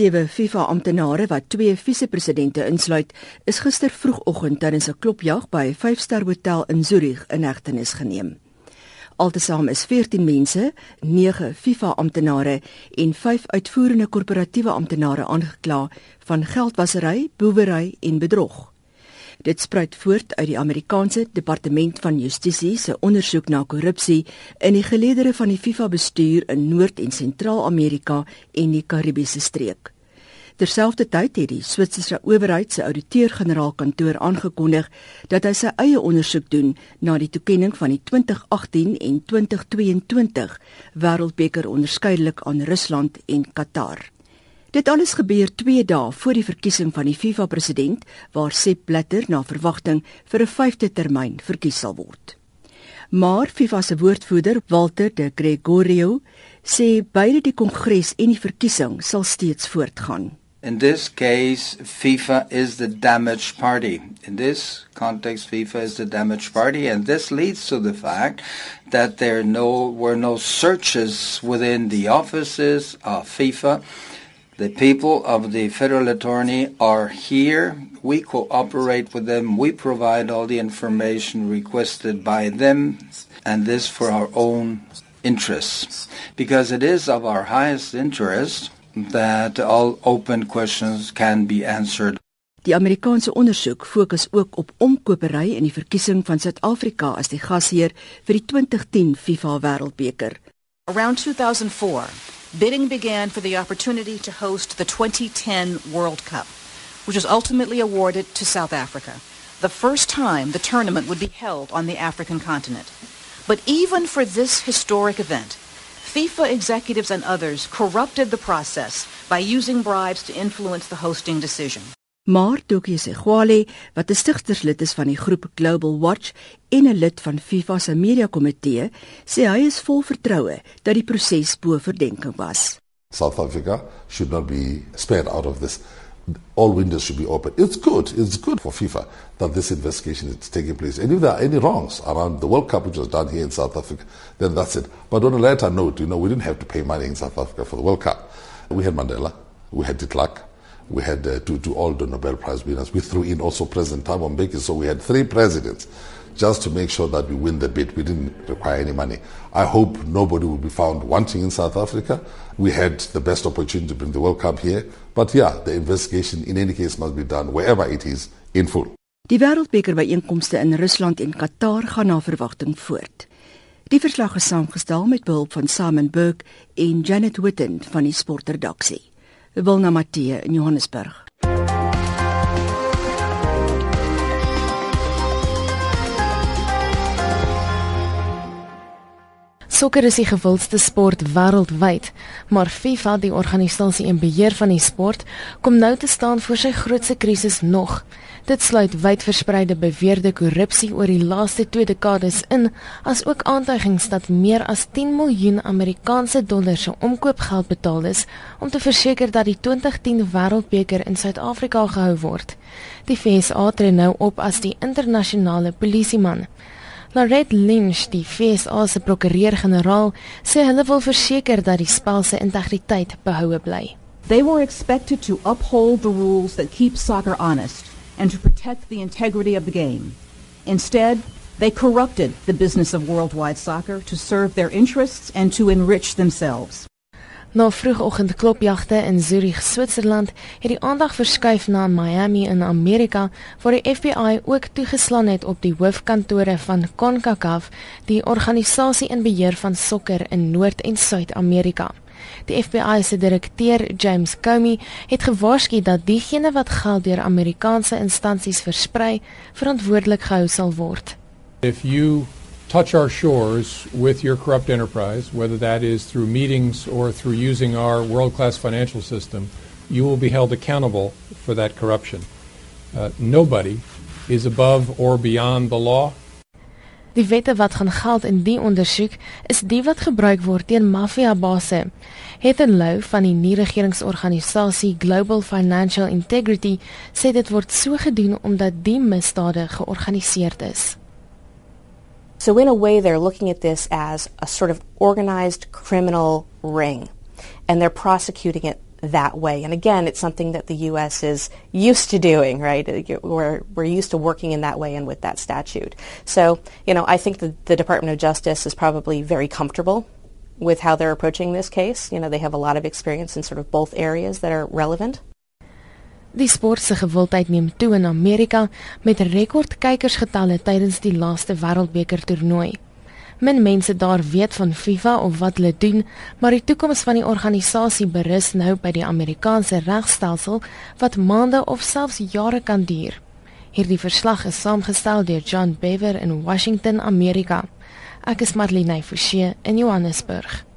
sewe FIFA amptenare wat twee vise-presidente insluit, is gister vroegoggend tydens 'n klopjag by 'n vyfster hotel in Zurich in hegtenis geneem. Altesaam is 14 mense, 9 FIFA amptenare en 5 uitvoerende korporatiewe amptenare aangekla van geldwasery, boewery en bedrog. Dit spruit voort uit die Amerikaanse Departement van Justisie se ondersoek na korrupsie in die geleedere van die FIFA bestuur in Noord- en Sentraal-Amerika en die Karibiese streek. Terselfdertyd het die Switserse owerheid se ouditeur-generaal kantoor aangekondig dat hy sy eie ondersoek doen na die toekenning van die 2018 en 2022 Wêreldbeker onderskeidelik aan Rusland en Qatar. Dit alles gebeur 2 dae voor die verkiesing van die FIFA president waar Sepp Blatter na verwagting vir 'n vyfde termyn verkies sal word. Maar FIFA se woordvoerder, Walter de Gregorio, sê beide die kongres en die verkiesing sal steeds voortgaan. In this case, FIFA is the damaged party. In this context, FIFA is the damaged party, and this leads to the fact that there no, were no searches within the offices of FIFA The people of the federal attorney are here. We cooperate with them. We provide all the information requested by them, and this for our own interests. Because it is of our highest interest that all open questions can be answered. Die Amerikaanse ondersoek fokus ook op omkopery in die verkiesing van Suid-Afrika as die gasheer vir die 2010 FIFA Wêreldbeker. Around 2004 bidding began for the opportunity to host the 2010 World Cup, which was ultimately awarded to South Africa, the first time the tournament would be held on the African continent. But even for this historic event, FIFA executives and others corrupted the process by using bribes to influence the hosting decision. Maar Tokie Segwale, wat 'n stigterslid is van die groep Global Watch en 'n lid van FIFA se media komitee, sê hy is vol vertroue dat die proses bo verdenking was. South Africa should not be spared out of this. All windows should be open. It's good. It's good for FIFA that this investigation is taking place. And if there are any wrongs around the World Cup, which was done here in South Africa, then that's it. But on a later note, you know, we didn't have to pay money in South Africa for the World Cup. We had Mandela, we had de Klerk, we had uh, to, to all the Nobel Prize winners. We threw in also President Thabo Mbeki, so we had three presidents just to make sure that we win the bid. We didn't require any money. I hope nobody will be found wanting in South Africa. We had the best opportunity to bring the World Cup here. But yeah, the investigation in any case must be done wherever it is in full. Die wêreldbeker byeenkomste in Rusland en Qatar gaan na verwagting voort. Die verslag is saamgestel met behulp van Simon Burke en Janet Witten van die sportredaksie. Wilna Matthee in Johannesburg. Sokker is die gewildste sport wêreldwyd, maar FIFA, die organisasie en beheer van die sport, kom nou te staan voor sy grootste krisis nog. Dit sluit wydverspreide beweerde korrupsie oor die laaste 2 dekades in, asook aantuigings dat meer as 10 miljoen Amerikaanse dollar se omkoopgeld betaal is om te verseker dat die 2010 Wêreldbeker in Suid-Afrika gehou word. Die FSA tree nou op as die internasionale polisieman. Lorette Lynch, die FSA se prokureur-generaal, sê hulle wil verseker dat die spel se integriteit behoue bly. They were expected to uphold the rules that keep soccer honest and to protect the integrity of the game. Instead, they corrupted the business of worldwide soccer to serve their interests and to enrich themselves. Na vroegoggend klopjagte in Zurich, Switserland, het die aandag verskuif na Miami in Amerika, waar die FBI ook toegeslaan het op die hoofkantore van CONCACAF, die organisasie in beheer van sokker in Noord- en Suid-Amerika. Die FBI se direkteur, James Comey, het gewaarsku dat diegene wat geld deur Amerikaanse instansies versprei, verantwoordelik gehou sal word. If you touch our shores with your corrupt enterprise, whether that is through meetings or through using our world class financial system, you will be held accountable for that corruption. Uh, nobody is above or beyond the law. Die wette wat gaan geld in die ondersoek is die wat gebruik word teen maffiabase. Hethen Lou van die nie-regeringsorganisasie Global Financial Integrity sê dit word so gedoen omdat die misdade georganiseerd is. So, in a way, they're looking at this as a sort of organized criminal ring, and they're prosecuting it that way. And again, it's something that the U.S. is used to doing, right? We're, we're used to working in that way and with that statute. So, you know, I think the, the Department of Justice is probably very comfortable with how they're approaching this case. You know, they have a lot of experience in sort of both areas that are relevant. Die sport se gewildheid neem toe in Amerika met rekordkykersgetalle tydens die laaste Wêreldbeker toernooi. Min mense daar weet van FIFA of wat hulle doen, maar die toekoms van die organisasie berus nou by die Amerikaanse regstelsel wat maande of selfs jare kan duur. Hierdie verslag is saamgestel deur John Bever in Washington, Amerika. Ek is Marlene Forsie in Johannesburg.